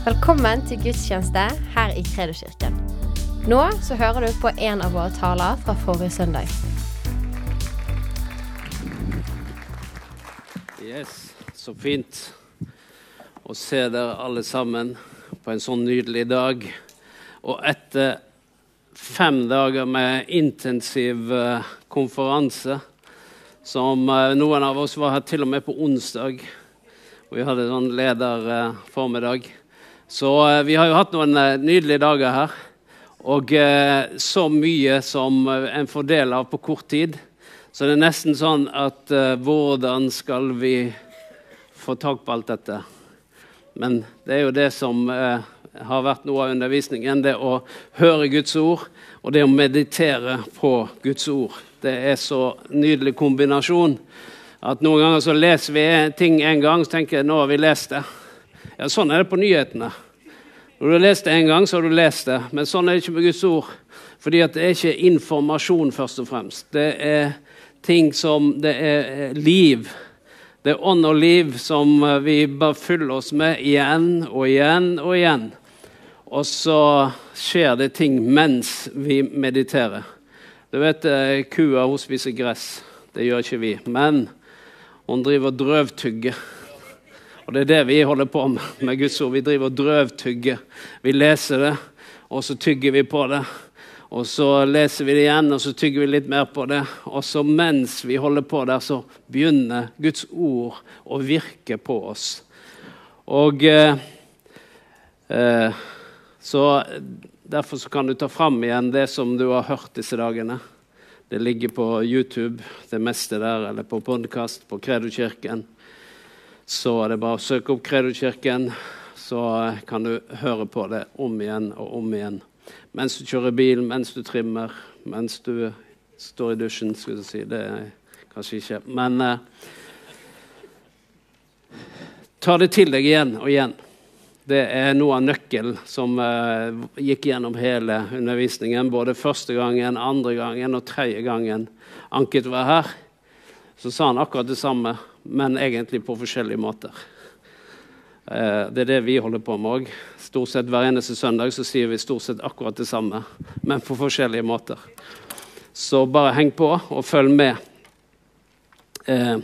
Velkommen til gudstjeneste her i Kredoskirken. Nå så hører du på en av våre taler fra forrige søndag. Yes, så fint å se dere alle sammen på en sånn nydelig dag. Og etter fem dager med intensiv eh, konferanse, som eh, noen av oss var her til og med på onsdag, og vi hadde sånn lederformiddag. Så eh, vi har jo hatt noen eh, nydelige dager her. Og eh, så mye som en får del av på kort tid. Så det er nesten sånn at hvordan skal vi få tak på alt dette? Men det er jo det som har vært noe av undervisningen. Det å høre Guds ord og det å meditere på Guds ord. Det er så nydelig kombinasjon at noen ganger så leser vi ting en gang, så tenker jeg nå har vi lest det. Ja, Sånn er det på nyhetene. Når du har lest det en gang, så har du lest det. Men sånn er det ikke med Guds ord. Fordi det er ikke informasjon, først og fremst. Det er ting som Det er liv. Det er ånd og liv som eh, vi bare fyller oss med igjen og igjen og igjen. Og så skjer det ting mens vi mediterer. Du vet, eh, kua hun spiser gress. Det gjør ikke vi. Men hun driver og drøvtygger. Og det er det vi holder på med med Guds ord. Vi driver og drøvtygger. Vi leser det, og så tygger vi på det. Og så leser vi det igjen, og så tygger vi litt mer på det. Og så mens vi holder på der, så begynner Guds ord å virke på oss. Og eh, eh, Så derfor så kan du ta fram igjen det som du har hørt disse dagene. Det ligger på YouTube, det meste der, eller på podkast på Kredokirken. Så er det bare å søke opp Kredokirken, så kan du høre på det om igjen og om igjen. Mens du kjører bil, mens du trimmer, mens du står i dusjen, skulle jeg si. Det er kanskje ikke. Men eh, ta det til deg igjen og igjen. Det er noe av nøkkelen som eh, gikk gjennom hele undervisningen. Både første gangen, andre gangen og tredje gangen Anket var her. Så sa han akkurat det samme, men egentlig på forskjellige måter. Eh, det er det vi holder på med òg. Stort sett hver eneste søndag så sier vi stort sett akkurat det samme, men på forskjellige måter. Så bare heng på og følg med. Eh,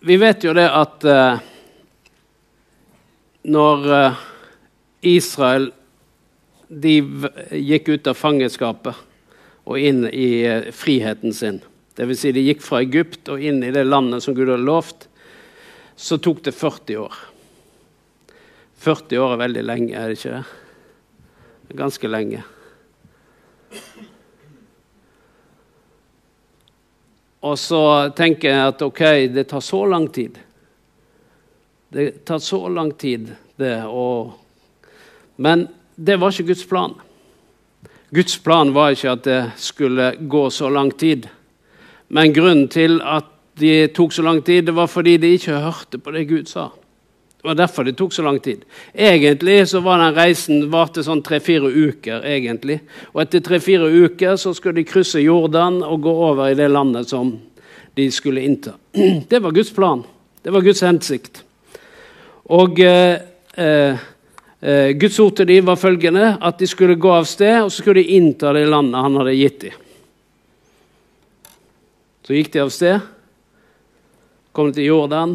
vi vet jo det at eh, når eh, Israel gikk ut av fangenskapet og inn i eh, friheten sin, dvs. Si de gikk fra Egypt og inn i det landet som Gud hadde lovt, så tok det 40 år. 40 år er veldig lenge, er det ikke det? Ganske lenge. Og så tenker jeg at ok, det tar så lang tid. Det tar så lang tid, det å Men det var ikke Guds plan. Guds plan var ikke at det skulle gå så lang tid. Men grunnen til at de tok så lang tid, det var fordi de ikke hørte på det Gud sa. Det var derfor det tok så lang tid. Egentlig så var den reisen varte sånn tre-fire uker. egentlig. Og etter tre-fire uker så skulle de krysse Jordan og gå over i det landet som de skulle innta. Det var Guds plan. Det var Guds hensikt. Og eh, eh, Guds ord til dem var følgende at de skulle gå av sted og så skulle de innta det landet han hadde gitt dem. Så gikk de av sted, kom til Jordan.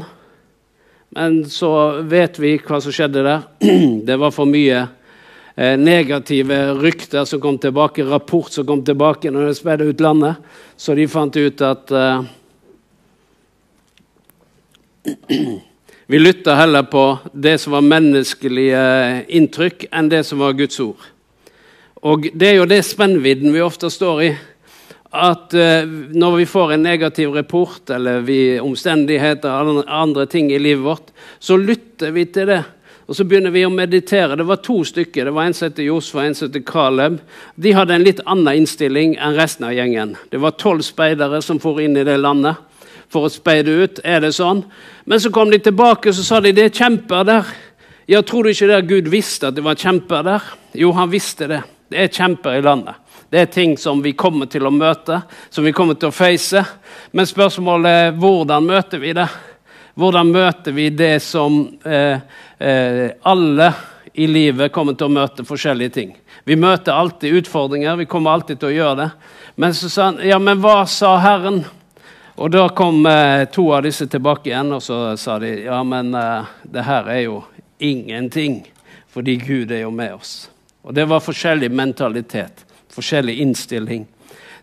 Men så vet vi hva som skjedde der. Det var for mye eh, negative rykter som kom tilbake, rapport som kom tilbake når de spedde ut landet. Så de fant ut at eh, Vi lytta heller på det som var menneskelige inntrykk, enn det som var Guds ord. Og Det er jo det spennvidden vi ofte står i. At uh, når vi får en negativ rapport eller vi, omstendigheter eller andre ting i livet vårt, så lytter vi til det. Og så begynner vi å meditere. Det var to stykker. Det var En som Josfa og en som heter Caleb. De hadde en litt annen innstilling enn resten av gjengen. Det var tolv speidere som for inn i det landet for å speide ut. Er det sånn? Men så kom de tilbake og sa de, det er kjemper der. Ja, Tror du ikke det Gud visste at det var kjemper der? Jo, han visste det. Det er kjemper i landet. Det er ting som vi kommer til å møte, som vi kommer til å face. Men spørsmålet er hvordan møter vi det? Hvordan møter vi det som eh, eh, alle i livet kommer til å møte forskjellige ting? Vi møter alltid utfordringer, vi kommer alltid til å gjøre det. Men så sa han, ja, men hva sa Herren? Og da kom eh, to av disse tilbake igjen, og så sa de ja, men eh, det her er jo ingenting, fordi Gud er jo med oss. Og det var forskjellig mentalitet, forskjellig innstilling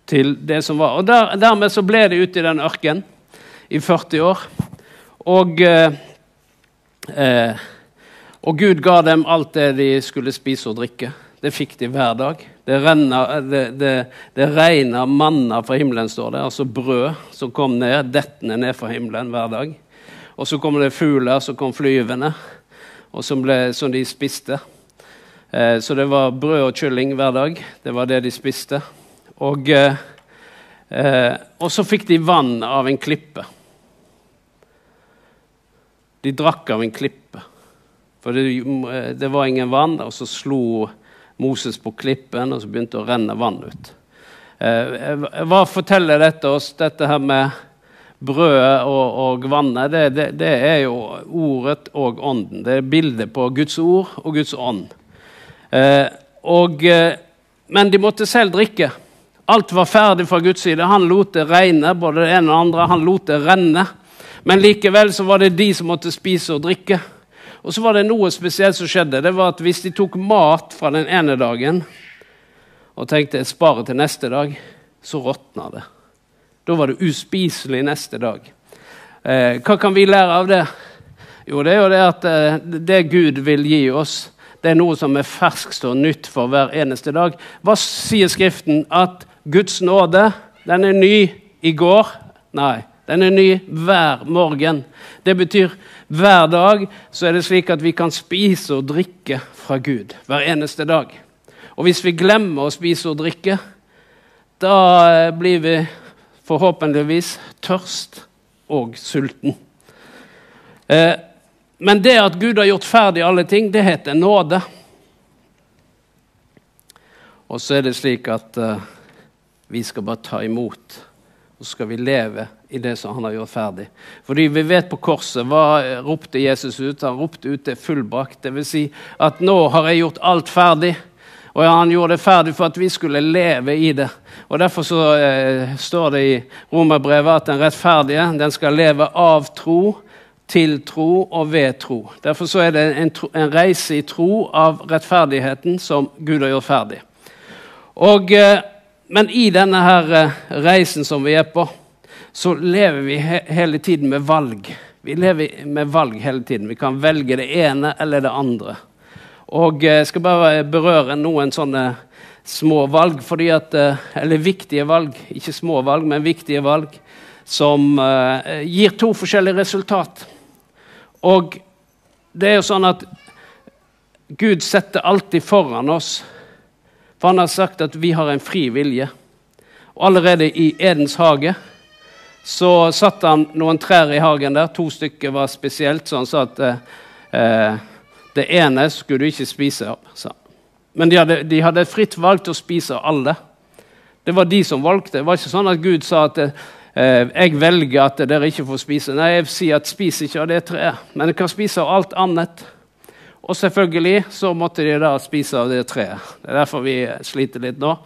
til det som var. Og der, dermed så ble de ute i den ørkenen i 40 år. Og, eh, og Gud ga dem alt det de skulle spise og drikke. Det fikk de hver dag. Det, renner, det, det, det regner manna fra himmelen, står det. Altså brød som kom ned, dettende ned fra himmelen hver dag. Og så kom det fugler som kom flyvende, og som, ble, som de spiste. Eh, så det var brød og kylling hver dag. Det var det de spiste. Og, eh, eh og så fikk de vann av en klippe. De drakk av en klippe. For det, det, var ingen vann, og så slo Moses på klippen, og så begynte det å renne vann ut. Hva forteller dette oss, dette her med brødet og, og vannet? Det, det, det, er jo ordet og ånden. Det er bildet på Guds ord og Guds ånd. Eh, og, eh, men de måtte selv drikke. Alt var ferdig fra Guds side. Han lot det regne, både det ene og det andre. Han lot det renne. Men likevel så var det de som måtte spise og drikke. Og så var det noe spesielt som skjedde. Det var at Hvis de tok mat fra den ene dagen og tenkte jeg sparer til neste dag, så råtna det. Da var det uspiselig neste dag. Eh, hva kan vi lære av det? Jo, det er jo det at eh, det Gud vil gi oss, det er noe som er ferskt og nytt for hver eneste dag. Hva sier Skriften? At Guds nåde, den er ny i går? Nei. Den er ny hver morgen. Det betyr hver dag så er det slik at vi kan spise og drikke fra Gud. Hver eneste dag. Og hvis vi glemmer å spise og drikke, da blir vi forhåpentligvis tørst og sulten. Eh, men det at Gud har gjort ferdig alle ting, det heter nåde. Og så er det slik at uh, vi skal bare ta imot, og så skal vi leve i det som han har gjort ferdig. Fordi vi vet på korset hva ropte Jesus ut? Han ropte ut det fullbrakt. Dvs. Si at 'nå har jeg gjort alt ferdig'. Og han gjorde det ferdig for at vi skulle leve i det. Og Derfor så eh, står det i romerbrevet at den rettferdige den skal leve av tro, til tro og ved tro. Derfor så er det en, tro, en reise i tro av rettferdigheten som Gud har gjort ferdig. Og, eh, men i denne her eh, reisen som vi er på, så lever vi he hele tiden med valg. Vi lever med valg hele tiden. Vi kan velge det ene eller det andre. Og jeg skal bare berøre noen sånne små valg, at, eh, eller viktige valg, ikke små valg, men viktige valg, som uh, gir to forskjellige resultat. Og det er jo sånn at Gud setter alltid foran oss, for han har sagt at vi har en fri vilje. Og allerede i Edens hage så satt han noen trær i hagen der. To stykker var spesielt, så han sa at eh, det ene skulle du ikke spise av. sa Men de hadde, de hadde, fritt valg til å spise alle. Det var de som valgte. Det var ikke sånn at Gud sa at eh, jeg velger at dere ikke får spise. Nei, jeg sier at spis ikke av det treet, men dere kan spise av alt annet. Og selvfølgelig så måtte de da spise av det treet. Det er derfor vi sliter litt nå.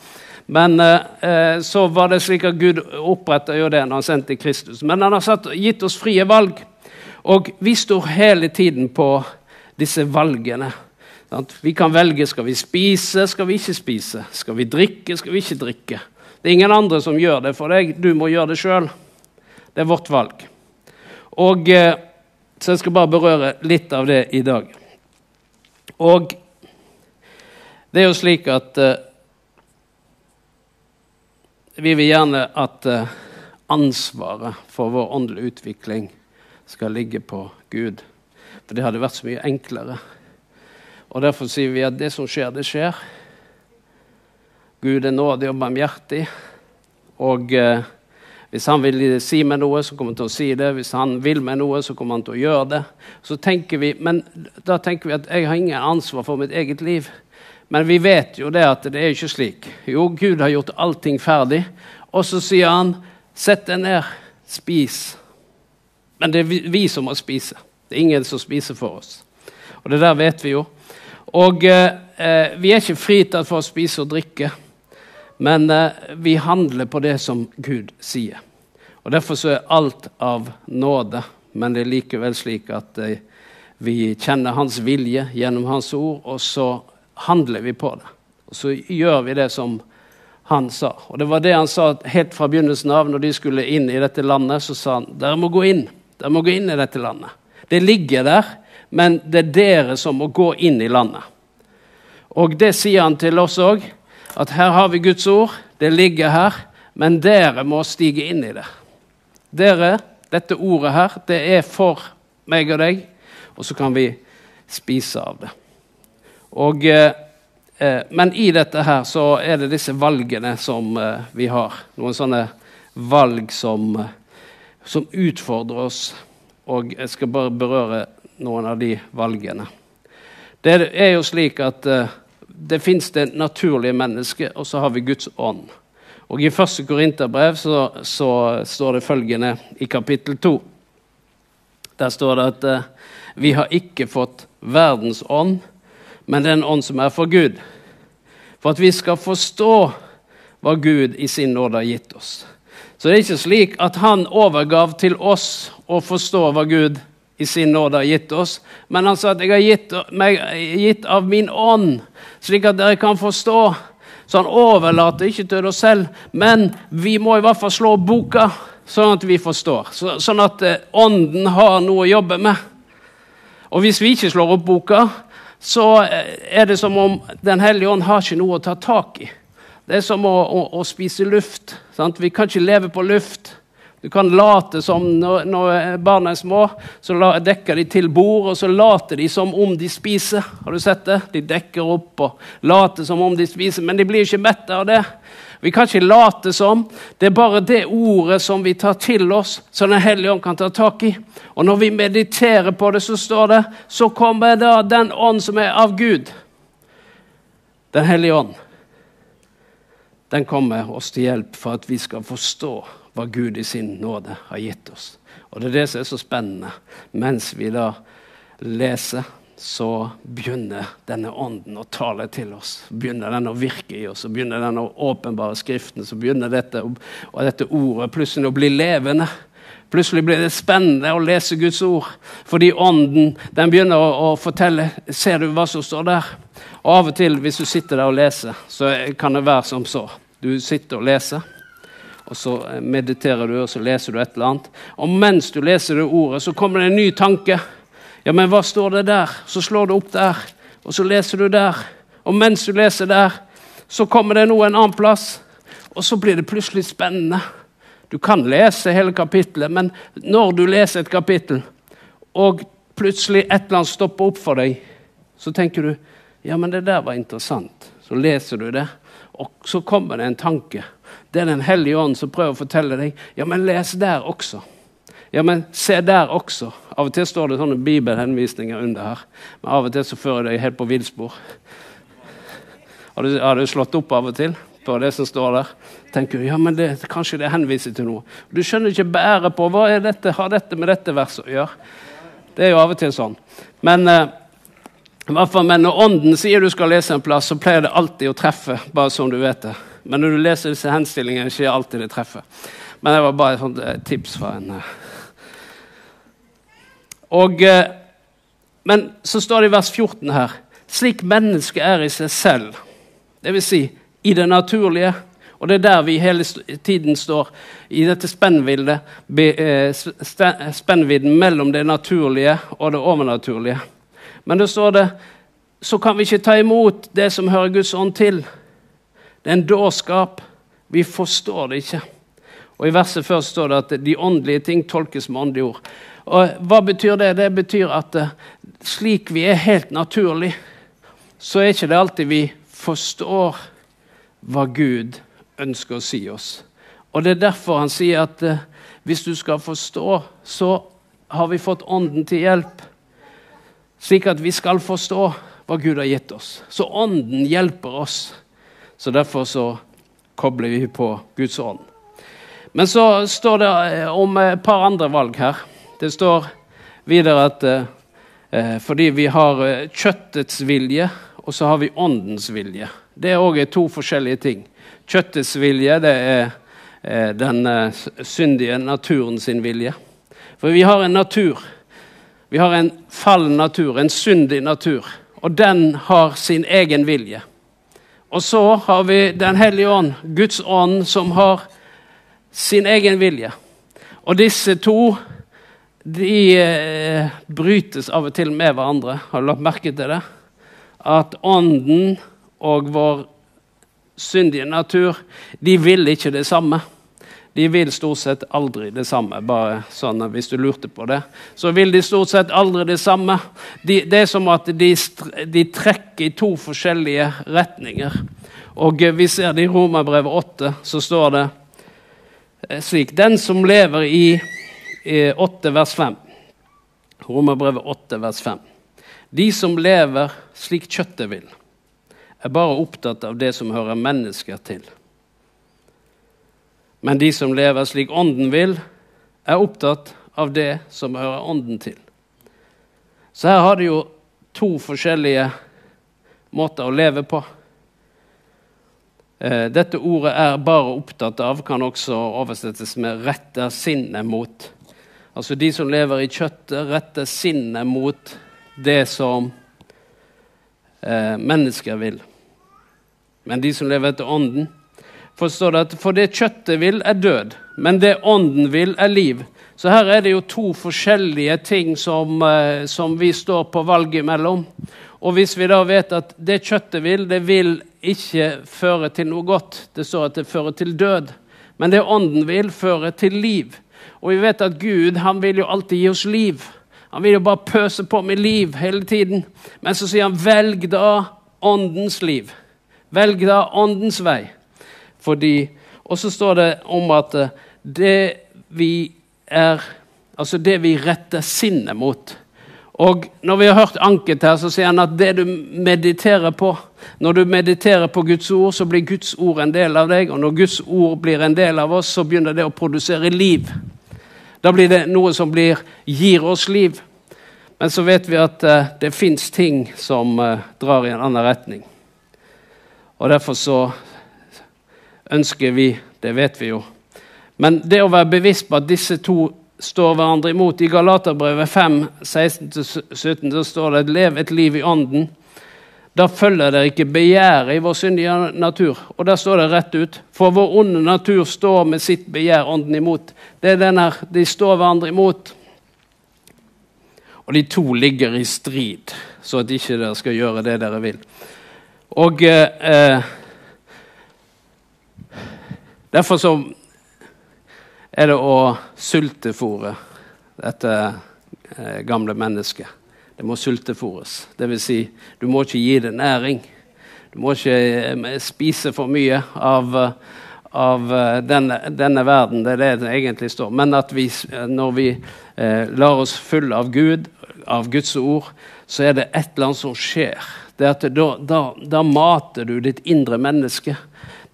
Men eh, eh, så var det slik at Gud oppretta jo det når han sendte Kristus. Men han har satt, gitt oss frie valg. Og vi står hele tiden på disse valgene. Sant? Vi kan velge skal vi spise, skal vi ikke spise. Skal vi drikke, skal vi ikke drikke. Det er ingen andre som gjør det for deg. Du må gjøre det sjøl. Det er vårt valg. Og, eh, så jeg skal bare berøre litt av det i dag. Og det er jo slik at uh, vi vil gjerne at uh, ansvaret for vår åndelige utvikling skal ligge på Gud. For det hadde vært så mye enklere. Og Derfor sier vi at det som skjer, det skjer. Gud er nådig og barmhjertig. Og eh, hvis han vil si meg noe, så kommer han til å si det. Hvis han vil meg noe, så kommer han til å gjøre det. Så tenker vi, Men da tenker vi at jeg har ingen ansvar for mitt eget liv. Men vi vet jo det at det er ikke slik. Jo, Gud har gjort allting ferdig. Og så sier han, 'Sett deg ned, spis'. Men det er vi, vi som må spise. Det er ingen som spiser for oss. Og det der vet vi jo. Og eh, vi er ikke fritatt for å spise og drikke, men eh, vi handler på det som Gud sier. Og Derfor så er alt av nåde, men det er likevel slik at eh, vi kjenner Hans vilje gjennom Hans ord, og så handler vi på det. Og så gjør vi det som han sa. Og det var det han sa helt fra begynnelsen av. Når de skulle inn i dette landet, så sa han dere må gå inn. Dere må gå inn i dette landet. Det ligger der, men det er dere som må gå inn i landet. Og det sier han til oss òg, at her har vi Guds ord, det ligger her, men dere må stige inn i det. Dere, dette ordet her, det er for meg og deg, og så kan vi spise av det. Og, eh, eh men i dette her så er det disse valgene som eh, vi har. Noen sånne valg som, eh, som utfordrer oss. Og jeg skal bare berøre noen av de valgene. Det er jo slik at uh, det fins det naturlige mennesket, og så har vi Guds ånd. Og I første Korinterbrev så, så, står det følgende i kapittel 2. Der står det at uh, vi har ikke fått verdens ånd, men den ånd som er for Gud. For at vi skal forstå hva Gud i sin nåde har gitt oss. Så det er ikke slik at han overgav til oss å forstå hva Gud i sin nåde har gitt oss, men han sa at jeg har gitt, meg, gitt av min ånd, slik at dere kan forstå. Så han overlater ikke til oss selv, men vi må i hvert fall slå opp boka, sånn at vi forstår. Så, sånn at eh, ånden har noe å jobbe med. Og hvis vi ikke slår opp boka, så eh, er det som om Den hellige ånd har ikke noe å ta tak i. Det er som å, å, å spise luft. Sant? Vi kan ikke leve på luft. Du kan late som når, når barna er små, så la, dekker de til bord, og så later de som om de spiser. Har du sett det? De dekker opp og later som om de spiser, men de blir ikke mette av det. Vi kan ikke late som. Det er bare det ordet som vi tar til oss, som Den hellige ånd kan ta tak i. Og når vi mediterer på det, så står det så kommer da den ånd som er av Gud. Den hellige ånd den kommer oss til hjelp for at vi skal forstå hva Gud i sin nåde har gitt oss. Og Det er det som er så spennende. Mens vi da leser, så begynner denne ånden å tale til oss. Begynner den å virke i oss, og begynner den å åpenbare Skriften. Så begynner dette, og dette ordet plutselig å bli levende. Plutselig blir det spennende å lese Guds ord, fordi ånden den begynner å, å fortelle Ser du hva som står der? Og Av og til hvis du sitter der og leser, så kan det være som så. Du sitter og leser, og så mediterer du, og så leser du et eller annet. Og mens du leser det ordet, så kommer det en ny tanke. Ja, men hva står det der? Så slår du opp der, og så leser du der. Og mens du leser der, så kommer det noe en annen plass, og så blir det plutselig spennende. Du kan lese hele kapittelet, men når du leser et kapittel, og plutselig et eller annet stopper opp for deg, så tenker du ja, men det der var interessant. Så leser du det, og så kommer det en tanke. Det er Den hellige ånd som prøver å fortelle deg ja, men les der også. Ja, men se der også. Av og til står det sånne bibelhenvisninger under her. Men av og til så fører det helt på villspor. Har, har du slått opp av og til på det som står der? Tenker du ja, men det, kanskje det henviser til noe. Du skjønner ikke bæret på hva er dette, har dette med dette verset å gjøre. Det er jo av og til sånn. Men eh, men når Ånden sier du skal lese en plass, så pleier det alltid å treffe. bare som du vet det. Men når du leser disse henstillingene, skjer alltid det treffer. Men det var bare et sånt eh, tips fra en eh. Og, eh, Men så står det i vers 14 her Slik mennesket er i seg selv, dvs. Si, i det naturlige. Og det er der vi hele tiden står, i dette spennvidden mellom det naturlige og det overnaturlige. Men da står det så kan vi ikke ta imot det som hører Guds ånd til. Det er en dårskap. Vi forstår det ikke. Og I verset før står det at de åndelige ting tolkes med åndelige ord. Og Hva betyr det? Det betyr at uh, slik vi er helt naturlig, så er ikke det alltid vi forstår hva Gud ønsker å si oss. Og Det er derfor han sier at uh, hvis du skal forstå, så har vi fått Ånden til hjelp slik at vi skal forstå hva Gud har gitt oss. Så Ånden hjelper oss. Så Derfor så kobler vi på Guds ånd. Men så står det eh, om et par andre valg her. Det står videre at eh, fordi vi har eh, kjøttets vilje, og så har vi åndens vilje. Det er òg to forskjellige ting. Kjøttets vilje det er eh, den eh, syndige naturen sin vilje. For vi har en natur. Vi har en fallen natur, en syndig natur. Og den har sin egen vilje. Og så har vi Den hellige ånd, Guds ånd, som har sin egen vilje. Og disse to de eh, brytes av og til med hverandre. Har du lagt merke til det? At ånden og vår syndige natur de vil ikke det samme. De vil stort sett aldri det samme. bare sånn Hvis du lurte på det, så vil de stort sett aldri det samme. De, det er som at de, de, trekker i to forskjellige retninger. Og Vi ser det i Romerbrevet 8, så står det eh, slik Den som lever i, i 8 vers 5 Romerbrevet 8 vers 5. De som lever slik kjøttet vil, er bare opptatt av det som hører mennesker til. Men de som lever slik Ånden vil, er opptatt av det som hører Ånden til. Så her har de jo to forskjellige måter å leve på. Eh, dette ordet er 'bare opptatt av' kan også oversettes med 'retter sinnet mot'. Altså de som lever i kjøttet, retter sinnet mot det som eh, mennesker vil. Men de som lever etter Ånden, forstår det at for det kjøttet vil, er død, men det ånden vil, er liv. Så her er det jo to forskjellige ting som, eh, som vi står på valget mellom. Og hvis vi da vet at det kjøttet vil, det vil ikke føre til noe godt. Det står at det fører til død. Men det ånden vil, føre til liv. Og vi vet at Gud han vil jo alltid gi oss liv. Han vil jo bare pøse på med liv hele tiden. Men så sier han 'velg da åndens liv'. Velg da åndens vei. Fordi, og så står det om at eh, det vi er Altså det vi retter sinnet mot. Og når vi har hørt Anket her, så sier han at det du mediterer på Når du mediterer på Guds ord, så blir Guds ord en del av deg. Og når Guds ord blir en del av oss, så begynner det å produsere liv. Da blir det noe som blir, gir oss liv. Men så vet vi at uh, det fins ting som uh, drar i en annen retning. Og derfor så ønsker vi, det vet vi jo. Men det å være bevisst på at disse to står hverandre imot I Galaterbrevet 5, 16-17 så står det 'lev et liv i ånden'. Da følger det ikke begjæret i vår syndige natur. Og der står det rett ut. For vår onde natur står med sitt begjær ånden imot. Det er den her, De står hverandre imot. Og de to ligger i strid, så at ikke dere skal gjøre det dere vil. Og eh, Derfor så er det å sultefòre dette eh, gamle mennesket. Det må sultefòres. Dvs. Si, du må ikke gi det næring. Du må ikke eh, spise for mye av, av eh, denne, denne, verden. Det er det det egentlig står. Men at vi, når vi eh, lar oss fulle av Gud, av Guds ord, så er det et eller annet som skjer. Det at da, da, da mater du ditt indre menneske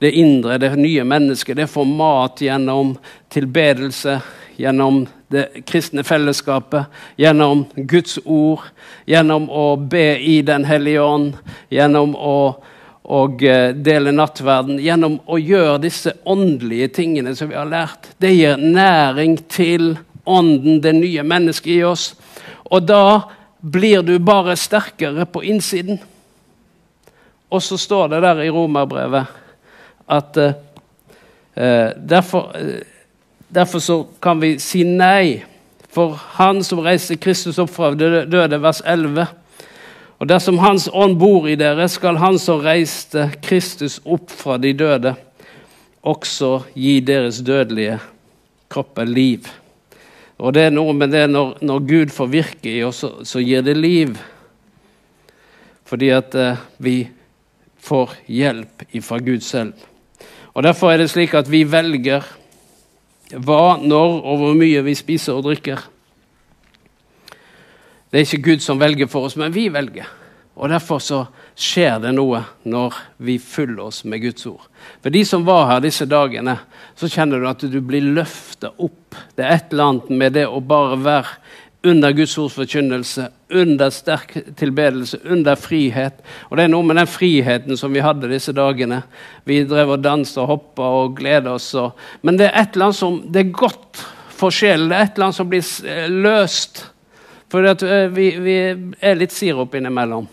det indre, det nye mennesket, det får mat gjennom tilbedelse, gjennom det kristne fellesskapet, gjennom Guds ord, gjennom å be i Den hellige ånd, gjennom å og eh, dele nattverden, gjennom å gjøre disse åndelige tingene som vi har lært. Det gir næring til ånden, det nye mennesket i oss. Og da blir du bare sterkere på innsiden. Og så står det der i romerbrevet at uh, derfor, uh, derfor, så kan vi si nei. For Han som reiste Kristus opp fra døde, vers 11. Og dersom Hans ånd bor i dere, skal Han som reiste Kristus opp fra de døde, også gi deres dødelige kropper liv. Og det er noe med det når, når Gud får virke i oss, så, så, gir det liv. Fordi at uh, vi får hjelp fra Gud selv. Og Derfor er det slik at vi velger hva, når og hvor mye vi spiser og drikker. Det er ikke Gud som velger for oss, men vi velger. Og Derfor så skjer det noe når vi fyller oss med Guds ord. For de som var her disse dagene, så kjenner du at du blir løfta opp. Det er et eller annet med det å bare være under Guds ords forkynnelse, under sterk tilbedelse, under frihet. Og det er noe med den friheten som vi hadde disse dagene. Vi drev og danset og hoppa og gleda oss. Og, men det er et eller annet som det er godt for sjelen. Det er et eller annet som blir eh, løst. For eh, vi, vi er litt sirup innimellom.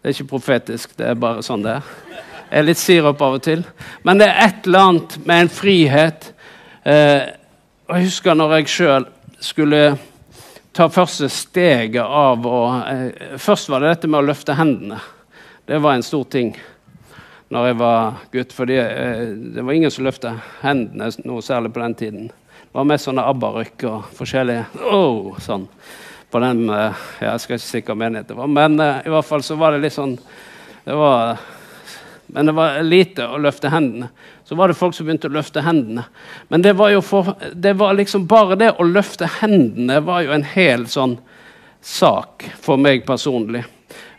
Det er ikke profetisk, det er bare sånn det er. Jeg er litt sirup av og til. Men det er et eller annet med en frihet. Eh, og Jeg husker når jeg sjøl skulle ta første steget av å eh, Først var det dette med å løfte hendene. Det var en stor ting når jeg var gutt. For eh, det var ingen som løfta hendene noe særlig på den tiden. Det var mest sånne ABBA-rykk og forskjellige oh, sånn på den eh, Jeg skal ikke si hva menighet det var, men uh, i hvert fall så var det litt sånn det var, Men det var lite å løfte hendene. Så var det folk som begynte å løfte hendene. Men det var jo for, det var liksom bare det å løfte hendene var jo en hel sånn sak for meg personlig.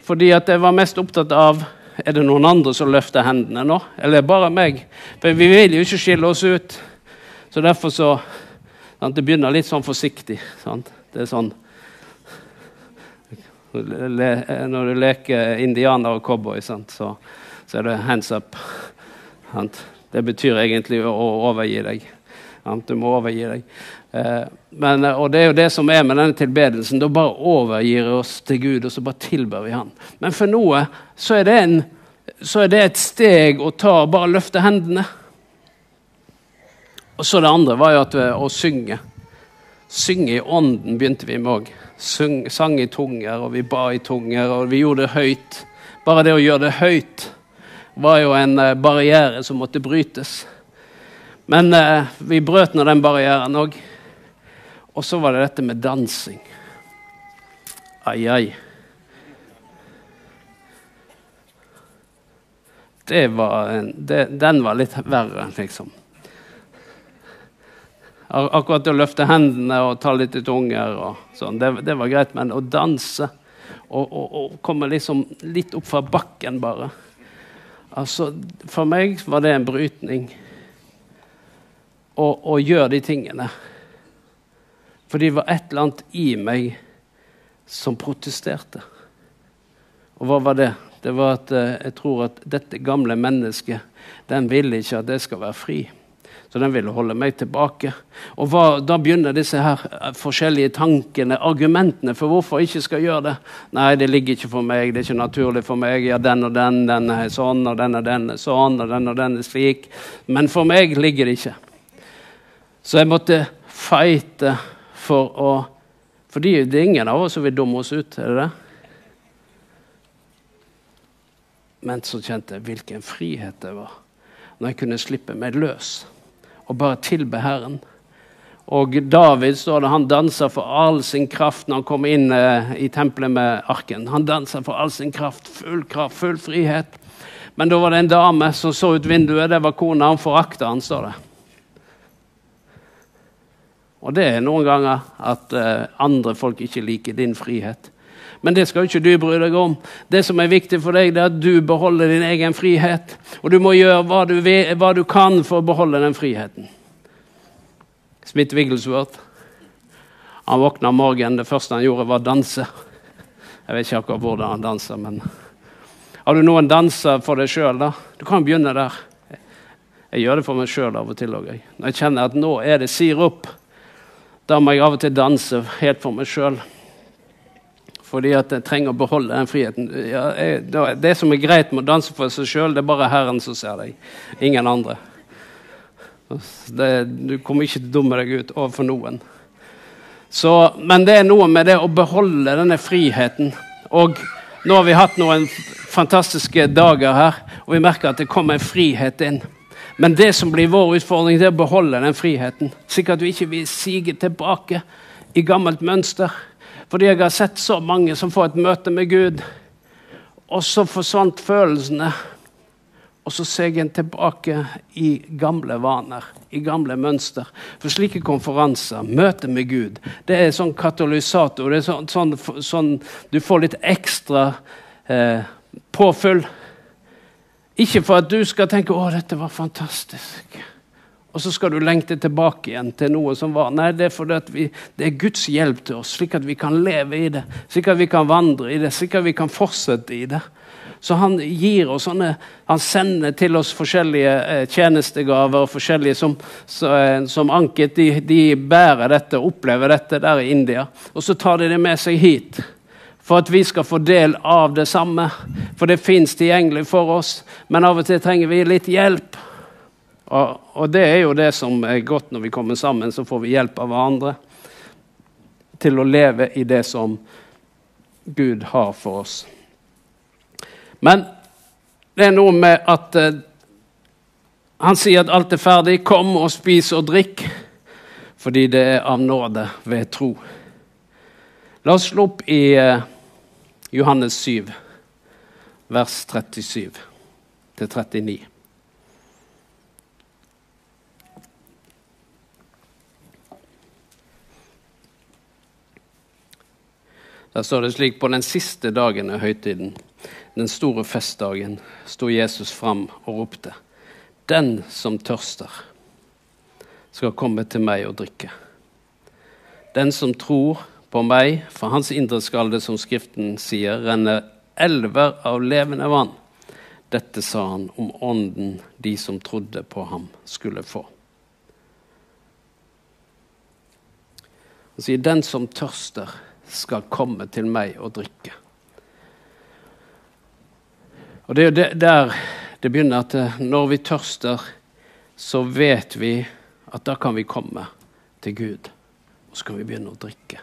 Fordi at jeg var mest opptatt av er det noen andre som løfter hendene nå, eller bare meg? For vi vil jo ikke skille oss ut. Så derfor så sant, Det begynner litt sånn forsiktig. Sant? Det er sånn når du leker indianer og cowboy, så, så, er det 'hands up'. Det betyr egentlig å overgi deg. Du må overgi deg. Eh, men, og det er jo det som er med denne tilbedelsen. Da bare overgir vi oss til Gud, og så bare tilber vi Han. Men for noe så er det, en, så er det et steg å ta og bare løfte hendene. Og så det andre var jo at, å synge. Synge i ånden begynte vi med òg sang i tunger, og vi ba i tunger, og vi gjorde det høyt. Bare det å gjøre det høyt var jo en uh, barriere som måtte brytes. Men eh, vi brøt nå den barrieren òg. Og så var det dette med dansing. Ai, ai. Det var en, det, den var litt verre, liksom. Akkurat å løfte hendene og ta litt i tunger, og sånn, det, det, var greit. Men å danse og, og, og, komme liksom litt opp fra bakken, bare altså, For meg var det en brytning å gjøre de tingene. For det var et eller annet i meg som protesterte. Og hva var det? Det var at eh, jeg tror at dette gamle mennesket, den ville ikke at det skal være fri. Så den ville holde meg tilbake. Og hva, Da begynner disse her eh, forskjellige tankene, argumentene for hvorfor jeg ikke skal gjøre det. Nei, det ligger ikke for meg, det er ikke naturlig for meg. Ja, den og den, den er sånn, og den og den er sånn, og den og den er slik. Men for meg ligger det ikke. Så jeg måtte fighte for å Fordi det er ingen av oss som vil dumme oss ut, er det det? Men så kjente jeg hvilken frihet det var når jeg kunne slippe meg løs og bare tilbe Herren. Og David står det, han danser for all sin kraft når han kommer inn eh, i tempelet med arken. Han danser for all sin kraft, full kraft, full frihet. Men da var det en dame som så ut vinduet. Det var kona. Han forakta han, står det. Og det er noen ganger at eh, andre folk ikke liker din frihet. Men det skal ikke du bry deg om. Det som er viktig for deg, det er at du beholder din egen frihet. Og du må gjøre hva du, vil, hva du kan for å beholde den friheten. Smith Wigglesworth han våkna om morgenen, det første han gjorde, var å danse. Jeg vet ikke akkurat hvordan han danser, men Har du noen danser for deg sjøl, da? Du kan begynne der. Jeg gjør det for meg sjøl av og til. Også. Når jeg kjenner at nå er det sirup, da må jeg av og til danse helt for meg sjøl fordi at jeg trenger å beholde den friheten. Ja, jeg, det som er greit med å danse for seg sjøl, det er bare Herren som ser deg. Ingen andre. Det, du kommer ikke til å dumme deg ut overfor noen. Så, men det er noe med det å beholde denne friheten. Og nå har vi hatt noen fantastiske dager her, og vi merker at det kommer en frihet inn. Men det som blir vår utfordring, det er å beholde den friheten. Slik at du ikke vil sige tilbake i gammelt mønster. Fordi jeg har sett så mange som får et møte med Gud, og så forsvant følelsene. og så ser jeg en tilbake i gamle vaner, i gamle mønster. For slike konferanser, møte med Gud, det er sånn katalysator. Det er sånn, sånn, sånn Du får litt ekstra eh, påfyll. Ikke for at du skal tenke 'Å, dette var fantastisk'. Og så skal du lengte tilbake igjen til noe som var. Nei, det er fordi vi, det er Guds hjelp til oss, slik at vi kan leve i det. Slik at vi kan vandre i det, slik at vi kan fortsette i det. Så han gir oss sånne, han sender til oss forskjellige eh, tjenestegaver forskjellige som, så, eh, som Anket. De, de, bærer dette, opplever dette der i India. Og så tar de det med seg hit. For at vi skal få del av det samme. For det fins tilgjengelig for oss. Men av og til trenger vi litt hjelp. Og, og, det er jo det som er godt når vi kommer sammen, så får vi hjelp av hverandre til å leve i det som Gud har for oss. Men det er noe med at eh, han sier at alt er ferdig. Kom og spis og drikk, fordi det er av nåde ved tro. La oss slå opp i eh, Johannes 7, vers 37 til 39. Der står det slik på den siste dagen av høytiden den store festdagen sto Jesus fram og ropte:" Den som tørster, skal komme til meg og drikke. Den som tror på meg, for hans indre skal det, som Skriften sier, renne elver av levende vann. Dette sa han om ånden de som trodde på ham, skulle få. Han sier, 'Den som tørster, skal komme til meg og drikke'. Og Det er jo der det begynner, at eh, når vi tørster, så vet vi at da kan vi komme til Gud. Og så kan vi begynne å drikke.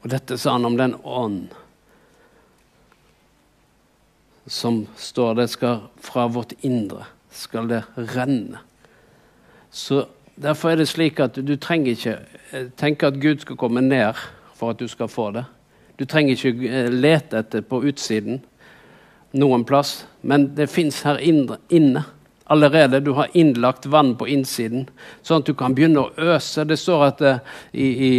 Og dette sa han om den ånd som står det skal fra vårt indre skal det renne. Så Derfor er det slik at du trenger ikke eh, tenke at Gud skal komme ned for at du skal få det. Du trenger ikke eh, lete etter på utsiden noen plass, men det fins her inne allerede. Du har innlagt vann på innsiden, sånn at du kan begynne å øse. Det står at uh, i, i,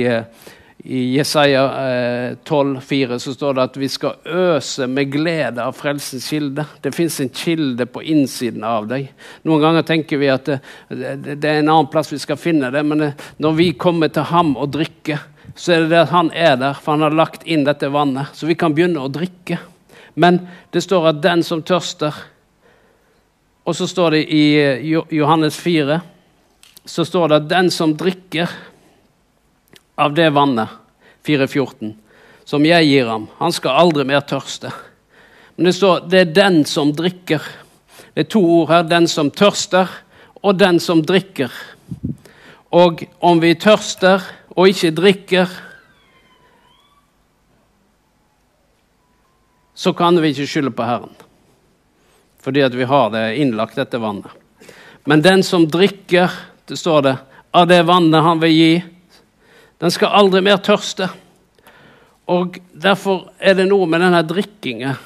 i Jesaja uh, 12,4 så står det at vi skal øse med glede av frelsens kilde. Det fins en kilde på innsiden av deg. Noen ganger tenker vi at det, det, det er en annen plass vi skal finne det, men når vi kommer til ham og drikker, så er det det at han er der, for han har lagt inn dette vannet. Så vi kan begynne å drikke. Men det står at 'den som tørster' Og så står det i eh, Johannes 4 så står det at 'den som drikker av det vannet', 4.14, som jeg gir ham, han skal aldri mer tørste. Men det står det er den som drikker. Det er to ord her. Den som tørster, og den som drikker. Og om vi tørster og ikke drikker, så kan vi ikke skylde på Herren. Fordi at vi har det innlagt, dette vannet. Men den som drikker, det står det, av det vannet han vil gi, den skal aldri mer tørste. Og Derfor er det noe med denne drikkingen.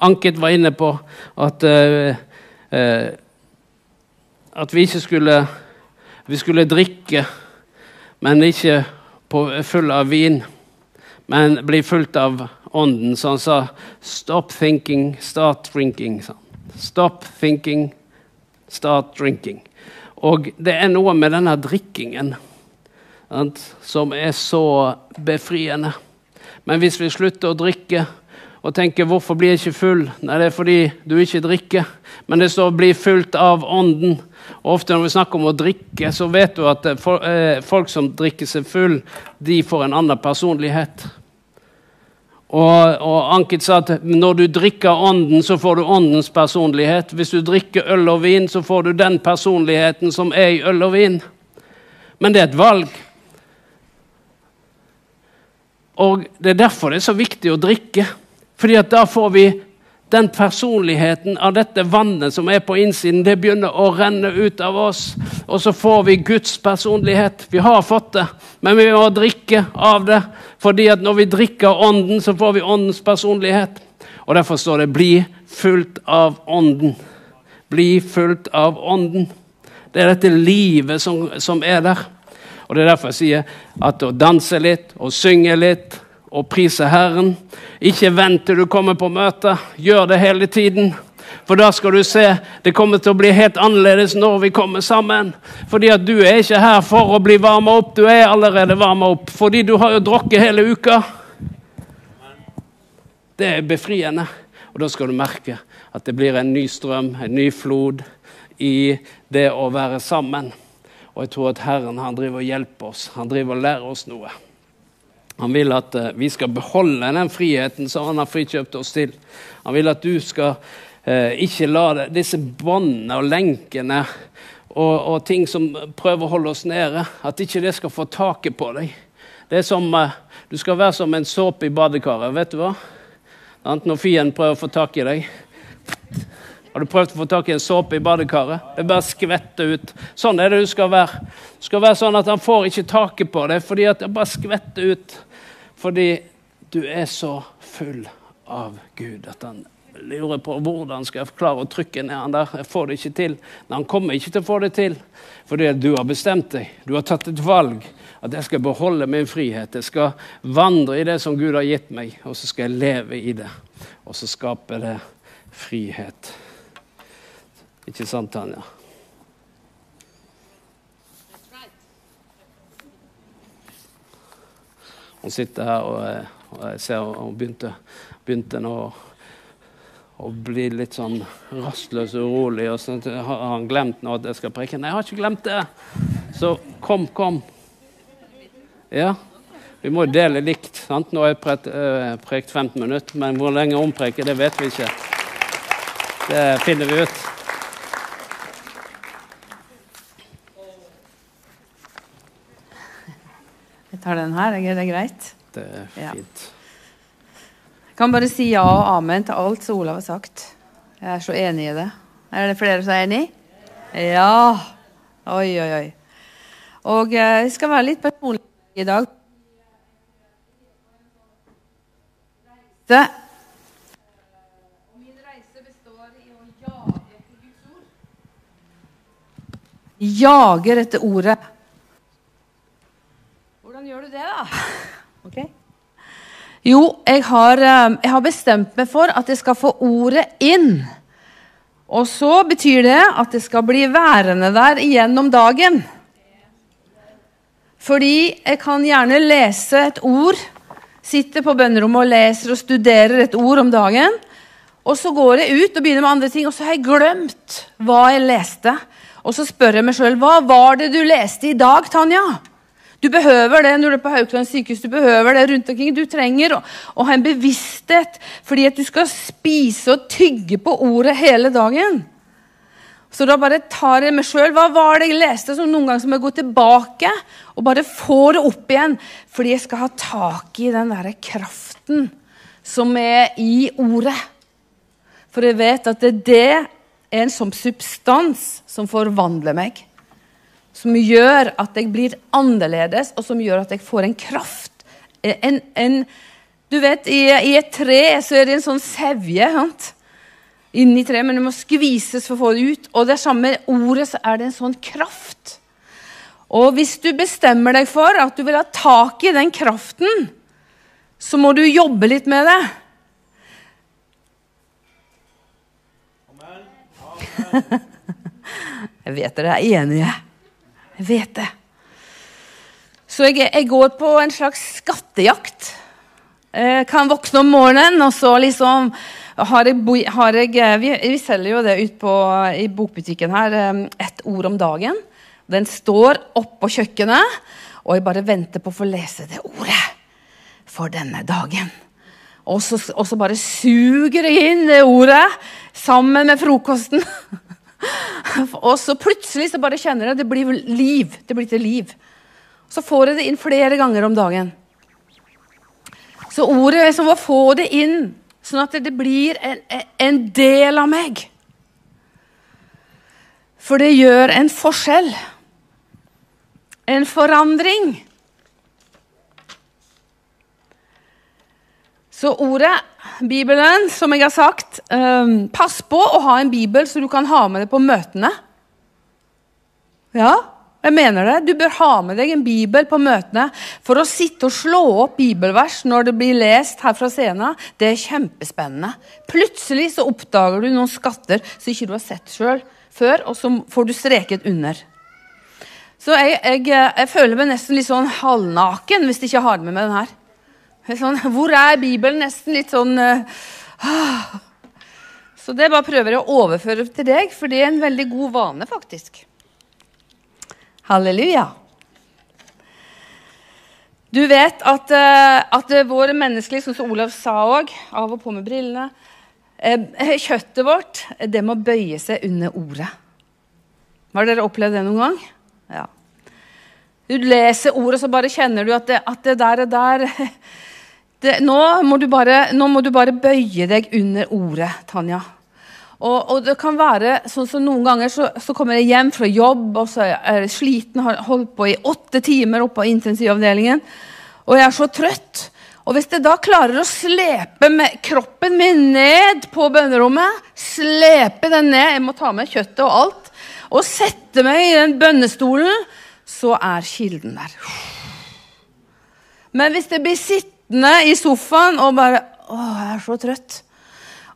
Anket var inne på at, uh, uh, at vi ikke skulle Vi skulle drikke men ikke på, full av vin, men bli fulgt av ånden. Så han sa 'stop thinking, start drinking'. Stop thinking, start drinking. Og det er noe med denne drikkingen som er så befriende. Men hvis vi slutter å drikke og tenker 'hvorfor blir jeg ikke full'? Nei, det er fordi du ikke drikker. Men det står 'bli fulgt av ånden'. Og ofte når vi snakker om å drikke, så vet du at eh, eh, folk som drikker seg full, de får en annen personlighet. Og, og Ankit sa at når du drikker ånden, så får du åndens personlighet. Hvis du drikker øl og vin, så får du den personligheten som er i øl og vin. Men det er et valg. Og Det er derfor det er så viktig å drikke. Fordi at da får vi den personligheten av dette vannet som er på innsiden, det begynner å renne ut av oss. Og så får vi Guds personlighet. Vi har fått det, men vi må drikke av det. fordi at når vi drikker Ånden, så får vi Åndens personlighet. Og derfor står det 'bli fulgt av Ånden'. Bli fulgt av Ånden. Det er dette livet som, som er der. Og Det er derfor jeg sier at å danse litt og synge litt og prise Herren Ikke vent til du kommer på møte. Gjør det hele tiden. For da skal du se det kommer til å bli helt annerledes når vi kommer sammen. Fordi at du er ikke her for å bli varma opp, du er allerede varma opp. Fordi du har jo drukket hele uka. Det er befriende. Og da skal du merke at det blir en ny strøm, en ny flod, i det å være sammen. Og jeg tror at Herren han driver og hjelper oss. Han driver og lærer oss noe. Han vil at uh, vi skal beholde den friheten som han har frikjøpt oss til. Han vil at du skal uh, ikke la det, disse båndene og lenkene og, og, ting som prøver å holde oss nede, at ikke det skal få taket på deg. Det er som, uh, Du skal være som en såpe i badekaret. Vet du hva? Når fienden prøver å få tak i deg. Har du prøvd å få tak i en såpe i badekaret? Det bare skvetter ut. Sånn er det du skal være. Du skal være sånn at han får ikke taket på deg fordi at det bare skvetter ut. Fordi du er så full av Gud at han lurer på hvordan skal jeg klare å trykke ned han der. Jeg får det ikke til. Men han kommer ikke til å få det til fordi du har bestemt deg. Du har tatt et valg at jeg skal beholde min frihet. Jeg skal vandre i det som Gud har gitt meg, og så skal jeg leve i det. Og så skaper det frihet. Ikke sant, Tanja? Hun sitter her, og, og jeg ser hun begynte, begynte nå å bli litt sånn rastløs og urolig. Og så har han glemt nå at jeg skal preke. Nei, jeg har ikke glemt det. Så kom, kom. Ja, vi må dele likt. sant? Nå har jeg prekt, øh, prekt 15 minutter, men hvor lenge hun preker, det vet vi ikke. Det finner vi ut. Tar den her. Er det greit? Det er fint. Jeg kan bare si ja og amen til alt som Olav har sagt. Jeg er så enig i det. Er det flere som er enig? Ja. Oi, oi, oi. Og eh, jeg skal være litt personlig i dag. Det. Jager etter ordet. Hvordan gjør du det, da? Ok. Jo, jeg har, eh, jeg har bestemt meg for at jeg skal få ordet inn. Og så betyr det at det skal bli værende der gjennom dagen. Fordi jeg kan gjerne lese et ord, sitte på bønnerommet og leser og studerer et ord om dagen. Og så går jeg ut og begynner med andre ting, og så har jeg glemt hva jeg leste. Og så spør jeg meg sjøl hva var det du leste i dag, Tanja? Du behøver det når du er på Haukeland sykehus. Du behøver det rundt omkring. Du trenger å, å, ha en bevissthet fordi at du skal spise og tygge på ordet hele dagen. Så da bare tar jeg meg sjøl. Hva var det jeg leste som noen ganger som jeg går tilbake og bare får det opp igjen? Fordi jeg skal ha tak i den derre kraften som er i ordet. For jeg vet at det, er en sånn substans som forvandler meg. Som gjør at jeg blir annerledes, og som gjør at jeg får en kraft. En, en, du vet, i, i, et tre så er det en sånn sevje. Sant? inni treet, men det må skvises for å få det ut. Og det samme ordet, så er det en sånn kraft. Og hvis du bestemmer deg for at du vil ha tak i den kraften, så må du jobbe litt med det. Amen. jeg vet dere er enige. Jeg vet det. Så jeg, jeg går på en slags skattejakt. Jeg kan våkne om morgenen og så liksom har jeg, har jeg, eh, vi, vi, selger jo det ut på, i bokbutikken her, eh, ett ord om dagen. Den står oppå kjøkkenet, og jeg bare venter på å få lese det ordet for denne dagen. Og så, og så bare suger jeg inn det ordet sammen med frokosten. og så plutselig så bare kjenner jeg det blir liv. Det blir til liv. Så får jeg det inn flere ganger om dagen. Så ordet er som å få det inn Sånn at det blir en, en del av meg. For det gjør en forskjell. En forandring. Så ordet, Bibelen, som jeg har sagt um, Pass på å ha en bibel så du kan ha med deg på møtene. Ja, jeg mener det. Du bør ha med deg en bibel på møtene. For å sitte og slå opp bibelvers når det blir lest her fra scenen, det er kjempespennende. Plutselig så oppdager du noen skatter som ikke du har sett sjøl før, og så får du streket under. Så jeg, jeg, jeg, føler meg nesten litt sånn halvnaken hvis jeg ikke har med meg den her. Sånn, hvor er Bibelen? Nesten litt sånn uh, Så det bare prøver jeg å overføre til deg, for det er en veldig god vane, faktisk. Halleluja. Du vet at, uh, at våre menneskelige, sånn som Olav sa òg, av og på med brillene uh, Kjøttet vårt det må bøye seg under ordet. Har dere opplevd det noen gang? Ja. Du leser ordet, så bare kjenner du at det, at det der, er der det, nå, må bare, nå, må du bare, bøye deg under ordet, Tanja. Og, og det kan være sånn som Noen ganger så, så, kommer jeg hjem fra jobb og så er jeg sliten, har holdt på i åtte timer oppe på intensivavdelingen, og jeg er så trøtt. Og Hvis jeg da klarer å slepe kroppen min ned på bønnerommet, slepe den ned, jeg må ta med kjøttet og alt, og sette meg i den bønnestolen, så er kilden der. Men hvis jeg blir sittende sittende i sofaen og bare Å, jeg er så trøtt.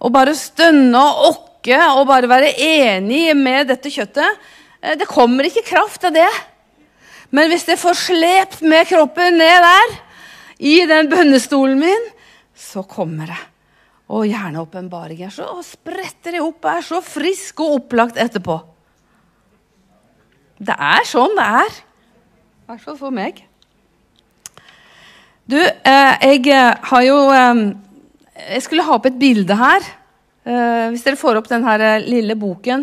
Og bare stønne og okke og bare være enig med dette kjøttet. Eh, det kommer ikke kraft av det. Men hvis jeg får slept med kroppen ned der, i den bønnestolen min, så kommer det. Og gjerne åpenbaringer. Så spretter jeg opp og er så frisk og opplagt etterpå. Det er sånn det er. I hvert fall for meg. Du, eh, jeg eh, har jo eh, Jeg skulle ha opp et bilde her. Hvis dere får opp denne lille boken.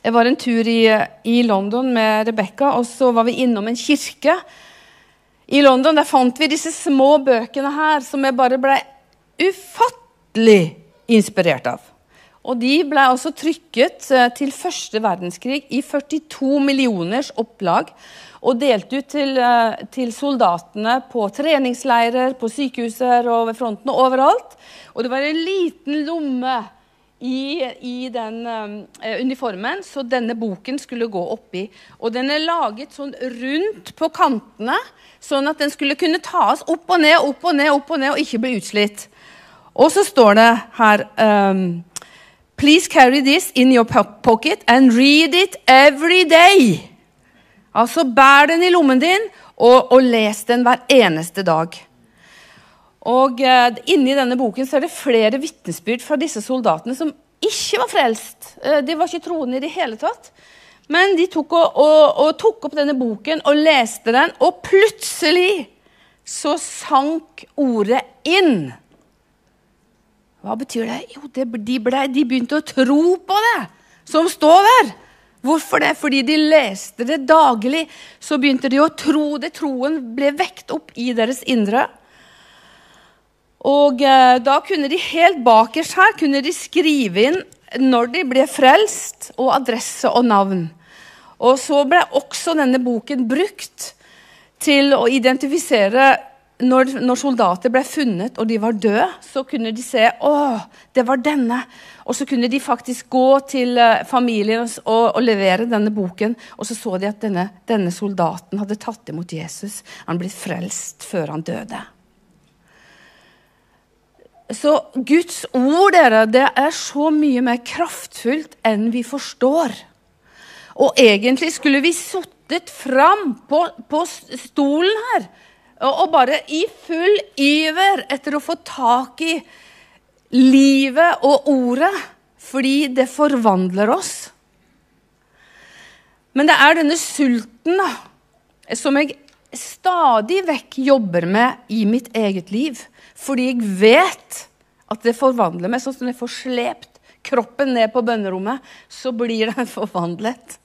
Jeg var en tur i, i London med Rebekka, og så var vi innom en kirke. I London der fant vi disse små bøkene her som jeg bare ble ufattelig inspirert av. Og De ble altså trykket til første verdenskrig i 42 millioners opplag og delt ut til, eh, til, soldatene på treningsleirer, på sykehuser og ved fronten og overalt. Og det var en liten lomme i, i den uh, uniformen, så denne boken skulle gå oppi. Og den er laget sånn rundt på kantene, sånn at den skulle kunne tas opp og ned, opp og ned, opp og ned, og ikke bli utslitt. Og så står det her um, Please carry this in your pocket and read it every day. Altså, bær den i lommen din, og, og les den hver eneste dag. Og uh, Inni denne boken så er det flere vitnesbyrd fra disse soldatene som ikke var frelst. Uh, de var ikke troende i det hele tatt. Men de tok, og, og, og tok opp denne boken og leste den, og plutselig så sank ordet inn. Hva betyr det? Jo, det, de, ble, de begynte å tro på det som står der. Hvorfor det? Fordi de leste det daglig. Så begynte de å tro det. Troen ble vekt opp i deres indre. Og eh, da kunne de helt bakerst her kunne de skrive inn når de ble frelst, og adresse og navn. Og så ble også denne boken brukt til å identifisere når, når, soldater ble funnet og de var døde, så kunne de se å, det var denne. Og så kunne de faktisk gå til uh, familien og, og, levere denne boken. Og så så de at denne, denne soldaten hadde tatt imot Jesus. Han ble frelst før han døde. Så Guds ord dere, det er så mye mer kraftfullt enn vi forstår. Og egentlig skulle vi sittet fram på, på stolen her og bare i full iver etter å få tak i livet og ordet, fordi det forvandler oss. Men det er denne sulten da, som jeg stadig vekk jobber med i mitt eget liv. Fordi jeg vet at det forvandler meg. Sånn som jeg får slept kroppen ned på bønnerommet, så blir den forvandlet.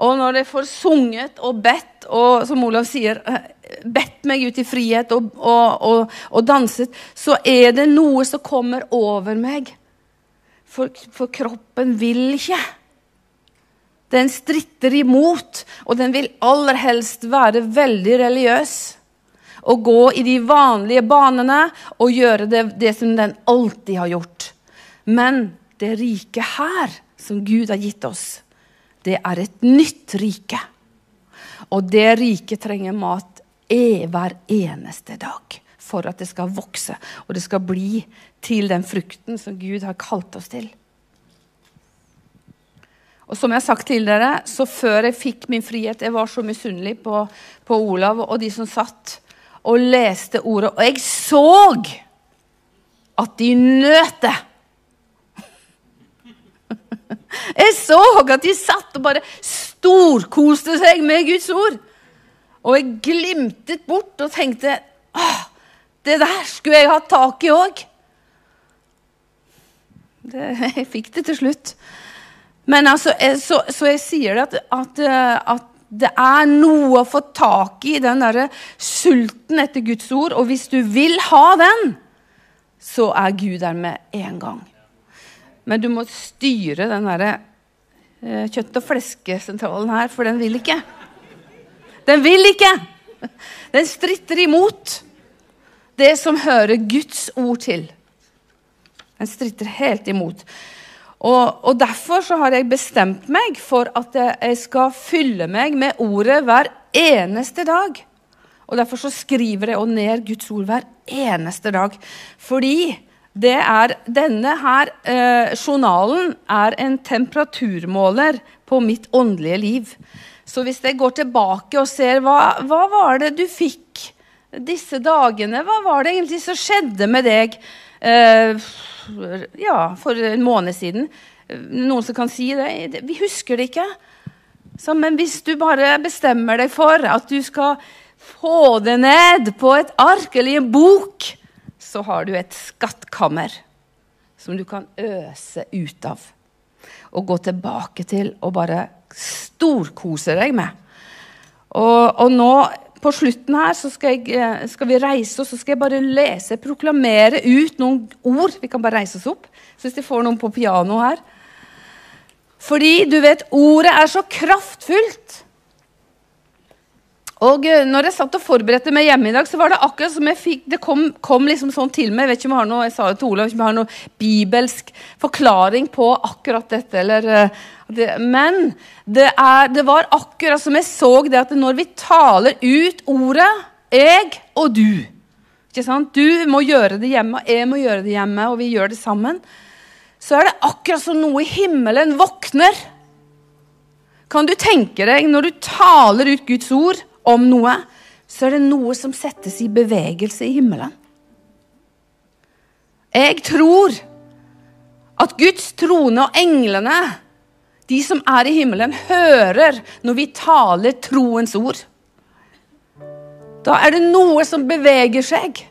Og når jeg får sunget og bedt, og som Olav sier, eh, bedt meg ut i frihet og, og, og, og danset, så er det noe som kommer over meg. For, for kroppen vil ikke. Den stritter imot, og den vil aller helst være veldig religiøs. Og gå i de vanlige banene og gjøre det, det som den alltid har gjort. Men det riket her, som Gud har gitt oss, det er et nytt rike. Og det riket trenger mat hver eneste dag for at det skal vokse og det skal bli til den frukten som Gud har kalt oss til. Og som jeg har sagt til dere, så Før jeg fikk min frihet Jeg var så misunnelig på, på Olav og de som satt og leste ordet. Og jeg så at de nøt det. Jeg så at de satt og bare storkoste seg med Guds ord. Og jeg glimtet bort og tenkte Åh, det der skulle jeg hatt tak i òg. Jeg fikk det til slutt. Men altså, så, så jeg sier det at, at, at, det er noe å få tak i, den derre sulten etter Guds ord. Og hvis du vil ha den, så er Gud der med en gang. Men du må styre den derre eh, kjøtt- og fleskesentralen her, for den vil ikke. Den vil ikke! Den stritter imot det som hører Guds ord til. Den stritter helt imot. Og, og, Derfor har jeg bestemt meg for at jeg skal fylle meg med ordet hver eneste dag. Og Derfor skriver jeg ned Guds ord hver eneste dag. Fordi det er, denne her eh, journalen er en temperaturmåler på mitt åndelige liv. Så hvis jeg går tilbake og ser hva, hva var det du fikk disse dagene, hva var det egentlig som skjedde med deg? Eh, ja, for en måned siden. Noen som kan si det. Vi husker det ikke. Så, men hvis du bare bestemmer deg for at du skal få det ned på et ark eller i en bok, så har du et skattkammer som du kan øse ut av. Og gå tilbake til og bare storkose deg med. Og, og nå på slutten her skal, jeg, eh, skal, vi reise oss, så skal jeg bare lese, proklamere ut noen ord. Vi kan bare reise oss opp. Hvis de får noen på piano her. Fordi du vet, ordet er så kraftfullt. Og eh, når jeg satt og forberedte meg hjemme i dag, så var det akkurat som jeg fikk Det kom, kom liksom sånn til meg. Jeg vet ikke om jeg har noe, jeg sa det til Olav, ikke om jeg har noe bibelsk forklaring på akkurat dette. eller uh, det, men det, er, det, var akkurat som jeg så det at når vi taler ut ordet, jeg og du ikke sant? Du må gjøre det hjemme, jeg må gjøre det hjemme, og vi gjør det sammen. Så er det akkurat som noe i himmelen våkner. Kan du tenke deg, når du taler ut Guds ord om noe, så er det noe som settes i bevegelse i himmelen. Jeg tror at Guds trone og englene de som er i himmelen, hører når vi taler troens ord. Da er det noe som beveger seg.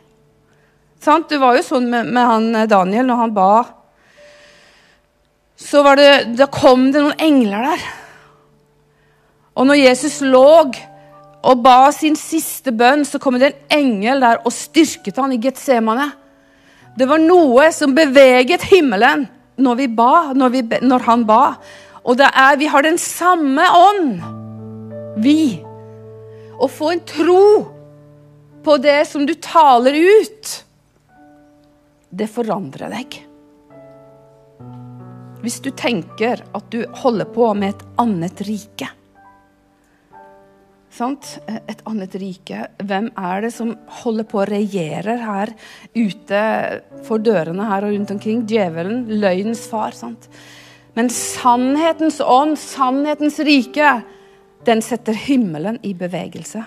Sant? Det var jo sånn med, med han eh, Daniel når han ba. Så det, da kom det noen engler der. Og når Jesus lå og ba sin siste bønn, så kom det en engel der og styrket han i Getsemane. Det var noe som beveget himmelen når, vi ba, når, vi, når han ba. Og det er, vi har den samme ånd, vi. Å få en tro på det som du taler ut, det forandrer deg. Hvis du tenker at du holder på med et annet rike sant? Et annet rike. Hvem er det som holder på å regjere her ute for dørene her og rundt omkring? Djevelen, løgnens far. sant? Men sannhetens ånd, sannhetens rike, den setter himmelen i bevegelse.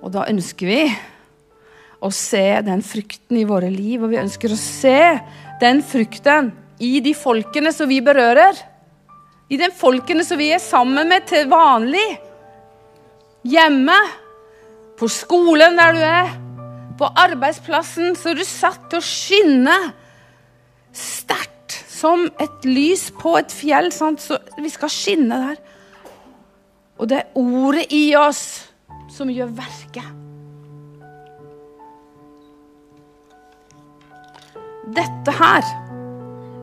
Og da ønsker vi å se den frykten i våre liv, og vi ønsker å se den frykten i de folkene som vi berører. I de folkene som vi er sammen med til vanlig. Hjemme, på skolen der du er, på arbeidsplassen, så du satt til å skinne sterkt som et lys på et fjell. Sant? Så vi skal skinne der. Og det er ordet i oss som gjør verket. Dette her,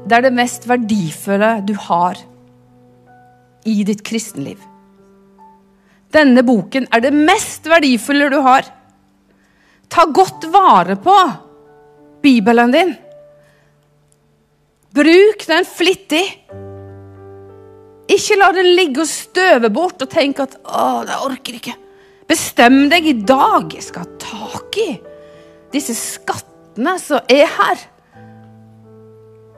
det er det mest verdifulle du har i ditt kristenliv. Denne boken er det mest verdifulle du har. Ta godt vare på Bibelen din. Bruk den flittig. Ikke la den ligge og støve bort og tenke at 'Å, det orker ikke'. Bestem deg i dag. Jeg skal ha tak i disse skattene som er her.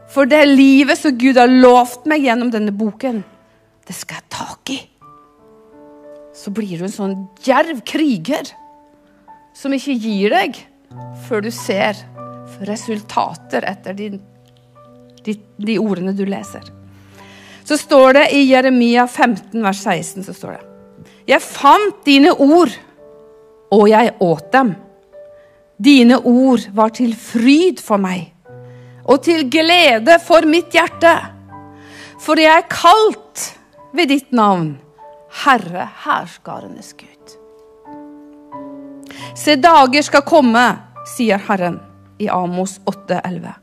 For det livet som Gud har lovt meg gjennom denne boken, det skal jeg ha tak i. Så blir du en sånn djerv kriger som ikke gir deg før du ser resultater etter din, de, de ordene du leser. Så står det i Jeremia 15, vers 16 så står det Jeg fant dine ord, og jeg åt dem. Dine ord var til fryd for meg og til glede for mitt hjerte. For jeg er kalt ved ditt navn, Herre herskarenes Gud. Se, dager skal komme, sier Herren i Amos 8,11.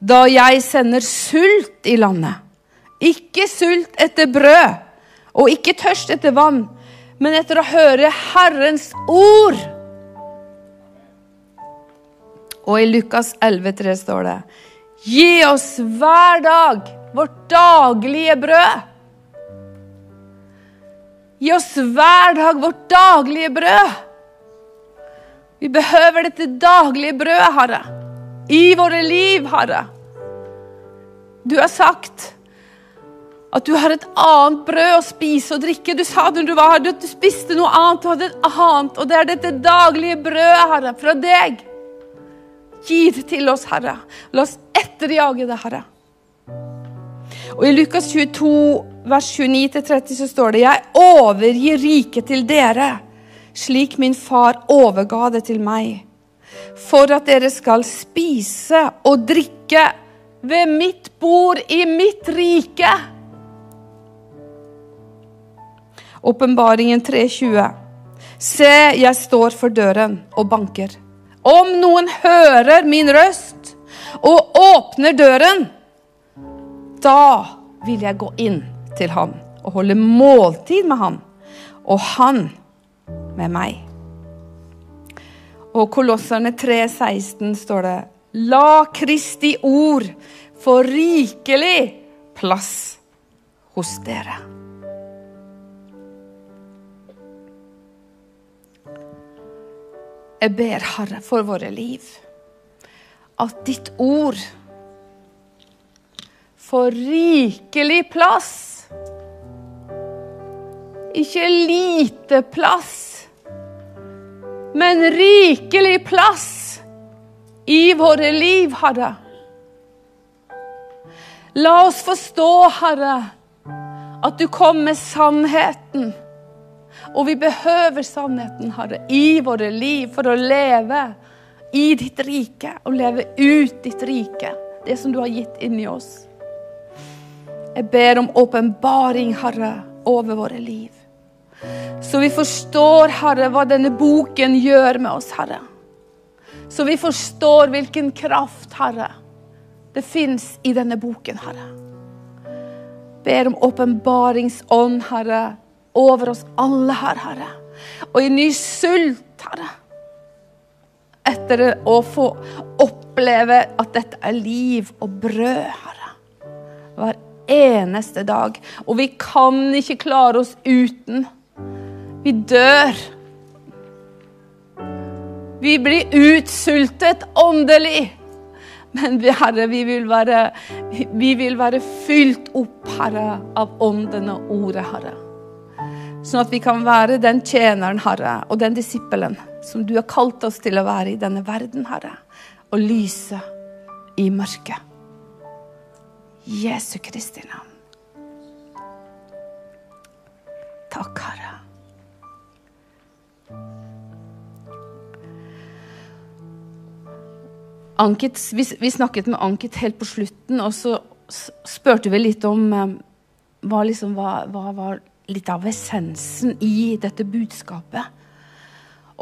Da jeg sender sult i landet. Ikke sult etter brød og ikke tørst etter vann, men etter å høre Herrens ord. Og i Lukas 11,3 står det Gi oss hver dag vårt daglige brød. Gi oss hver dag vårt daglige brød. Vi behøver dette daglige brødet, Herre, i våre liv, Herre. Du har sagt at du har et annet brød å spise og drikke. Du sa når du var her, at du spiste noe annet, og hadde et annet. Og det er dette daglige brødet, Herre, fra deg. Gi det til oss, Herre. La oss etterjage det, Herre. Og I Lukas 22, vers 29-30 så står det Jeg overgir riket til dere, slik min far overga det til meg, for at dere skal spise og drikke ved mitt bord i mitt rike. Åpenbaringen 3,20. Se, jeg står for døren og banker. Om noen hører min røst og åpner døren, da vil jeg gå inn til han og holde måltid med han, og han med meg. Og Kolosserne 3,16 står det La Kristi ord få rikelig plass hos dere. Jeg ber, Herre, for våre liv, at ditt ord får rikelig plass. Ikke lite plass, men rikelig plass i våre liv, Herre. La oss forstå, Herre, at du kom med sannheten. Og vi behøver sannheten, Herre, i våre liv for å leve i ditt rike og leve ut ditt rike, det som du har gitt inni oss. Jeg ber om åpenbaring, Herre, over våre liv. Så vi forstår, Herre, hva denne boken gjør med oss, Herre. Så vi forstår hvilken kraft, Herre, det fins i denne boken, Herre. Ber om åpenbaringsånd, Herre, over oss alle her, Herre. Og i ny sult, Herre. Etter å få oppleve at dette er liv og brød, Herre. Hver eneste dag. Og vi kan ikke klare oss uten. Vi dør. Vi blir utsultet åndelig. Men Herre, vi vil, være, vi vil være fylt opp, Herre, av ånden og ordet, Herre. Sånn at vi kan være den tjeneren, Herre, og den disippelen som du har kalt oss til å være i denne verden, Herre. Og lyse i mørket. Jesu Kristi navn. Takk, Herre. Anket, vi, vi, snakket med Ankit helt på slutten, og så spurte vi litt om um, hva, liksom, var litt av essensen i dette budskapet.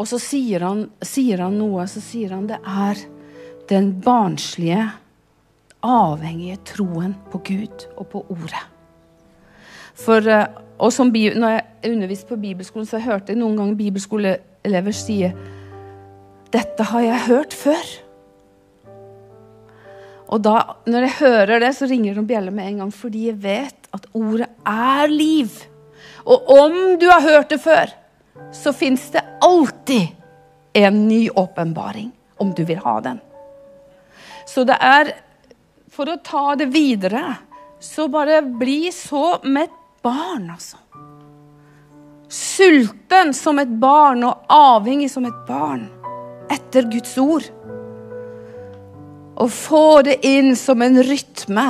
Og så sier han, sier han noe, så sier han det er den barnslige, avhengige troen på Gud og på Ordet. For, og som, når jeg underviste på bibelskolen, så hørte jeg noen ganger bibelskoleelever si Dette har jeg hørt før. Og da, når jeg hører det, så ringer det noen bjeller med en gang, fordi jeg vet at ordet er liv. Og om du har hørt det før, så fins det alltid en ny åpenbaring, om du vil ha den. Så det er For å ta det videre, så bare bli så med et barn, altså. Sulten som et barn og avhengig som et barn etter Guds ord. Og få det inn som en rytme.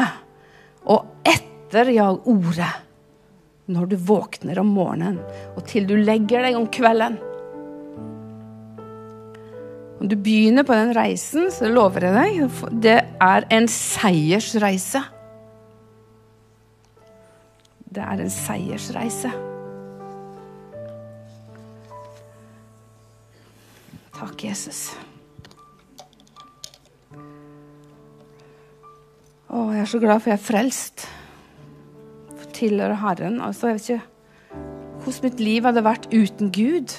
Og etterjag ordet når du våkner om morgenen og til du legger deg om kvelden. Om du begynner på den reisen, så lover jeg deg, det er en seiersreise. Det er en seiersreise. Takk, Jesus. Å, jeg er så glad for jeg er frelst. For tilhører Herren. Altså, jeg vet ikke hvordan mitt liv hadde vært uten Gud.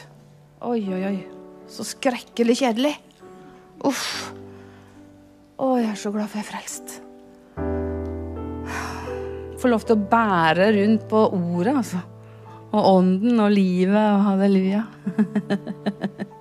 Oi, oi, oi. Så skrekkelig kjedelig. Uff. Å, jeg er så glad for jeg er frelst. Få lov til å bære rundt på ordet, altså. Og ånden og livet og halleluja.